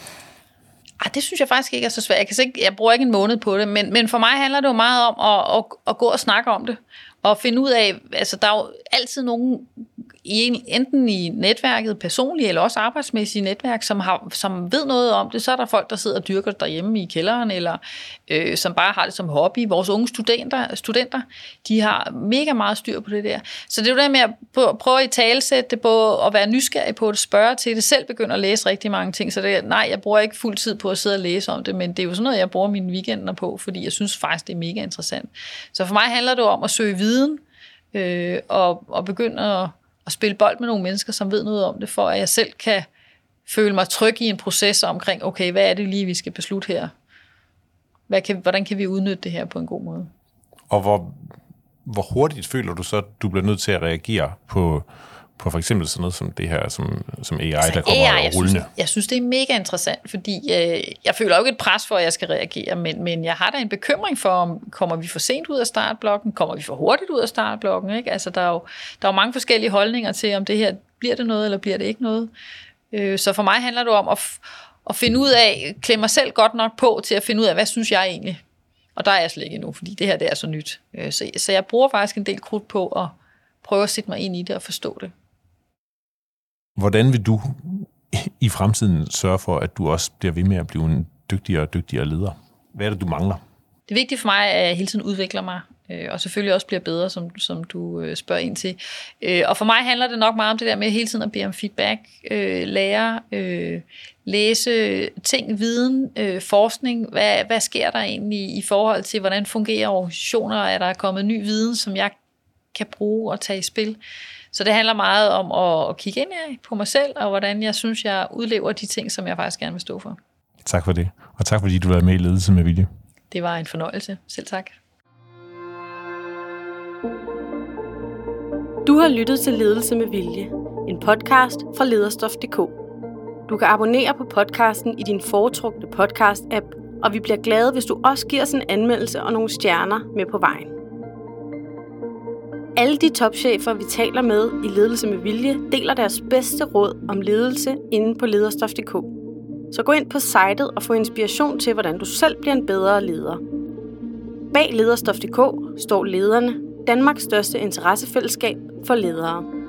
Ah, det synes jeg faktisk ikke er så svært. Jeg, kan ikke, jeg bruger ikke en måned på det, men, men for mig handler det jo meget om at, at, at gå og snakke om det, og finde ud af, altså der er jo altid nogen i, enten i netværket personligt eller også arbejdsmæssige netværk, som, har, som ved noget om det. Så er der folk, der sidder og dyrker derhjemme i kælderen, eller øh, som bare har det som hobby. Vores unge studenter, studenter, de har mega meget styr på det der. Så det er jo det med at prøve at talsætte det på, at være nysgerrig på at spørge til det, selv begynder at læse rigtig mange ting. Så det, nej, jeg bruger ikke fuld tid på at sidde og læse om det, men det er jo sådan noget, jeg bruger mine weekender på, fordi jeg synes faktisk, det er mega interessant. Så for mig handler det om at søge viden, øh, og, og begynde at, at spille bold med nogle mennesker, som ved noget om det, for at jeg selv kan føle mig tryg i en proces omkring, okay, hvad er det lige, vi skal beslutte her? Hvad kan, hvordan kan vi udnytte det her på en god måde? Og hvor, hvor hurtigt føler du så, at du bliver nødt til at reagere på, på for eksempel sådan noget som det her, som, som AI, altså, der kommer AI, jeg rullende? Synes, jeg synes, det er mega interessant, fordi øh, jeg føler jo ikke et pres for, at jeg skal reagere, men, men jeg har da en bekymring for, om kommer vi for sent ud af startblokken, kommer vi for hurtigt ud af startblokken, ikke? Altså, der er jo der er jo mange forskellige holdninger til, om det her bliver det noget, eller bliver det ikke noget. Øh, så for mig handler det om at, at finde ud af, klemme mig selv godt nok på til at finde ud af, hvad synes jeg egentlig? Og der er jeg slet ikke endnu, fordi det her det er så nyt. Øh, så, så jeg bruger faktisk en del krudt på at prøve at sætte mig ind i det og forstå det. Hvordan vil du i fremtiden sørge for, at du også bliver ved med at blive en dygtigere og dygtigere leder? Hvad er det, du mangler? Det er vigtigt for mig, at jeg hele tiden udvikler mig, øh, og selvfølgelig også bliver bedre, som, som du øh, spørger ind til. Øh, og for mig handler det nok meget om det der med hele tiden at bede om feedback, lære, læse ting, viden, forskning. Hvad, hvad sker der egentlig i forhold til, hvordan fungerer organisationer? Er der kommet ny viden, som jeg kan bruge og tage i spil? Så det handler meget om at, kigge ind på mig selv, og hvordan jeg synes, jeg udlever de ting, som jeg faktisk gerne vil stå for. Tak for det, og tak fordi du var med i Ledelse med Vilje. Det var en fornøjelse. Selv tak. Du har lyttet til Ledelse med Vilje, en podcast fra lederstof.dk. Du kan abonnere på podcasten i din foretrukne podcast-app, og vi bliver glade, hvis du også giver os en anmeldelse og nogle stjerner med på vejen. Alle de topchefer, vi taler med i Ledelse med Vilje, deler deres bedste råd om ledelse inde på lederstof.dk. Så gå ind på sitet og få inspiration til, hvordan du selv bliver en bedre leder. Bag lederstof.dk står lederne, Danmarks største interessefællesskab for ledere.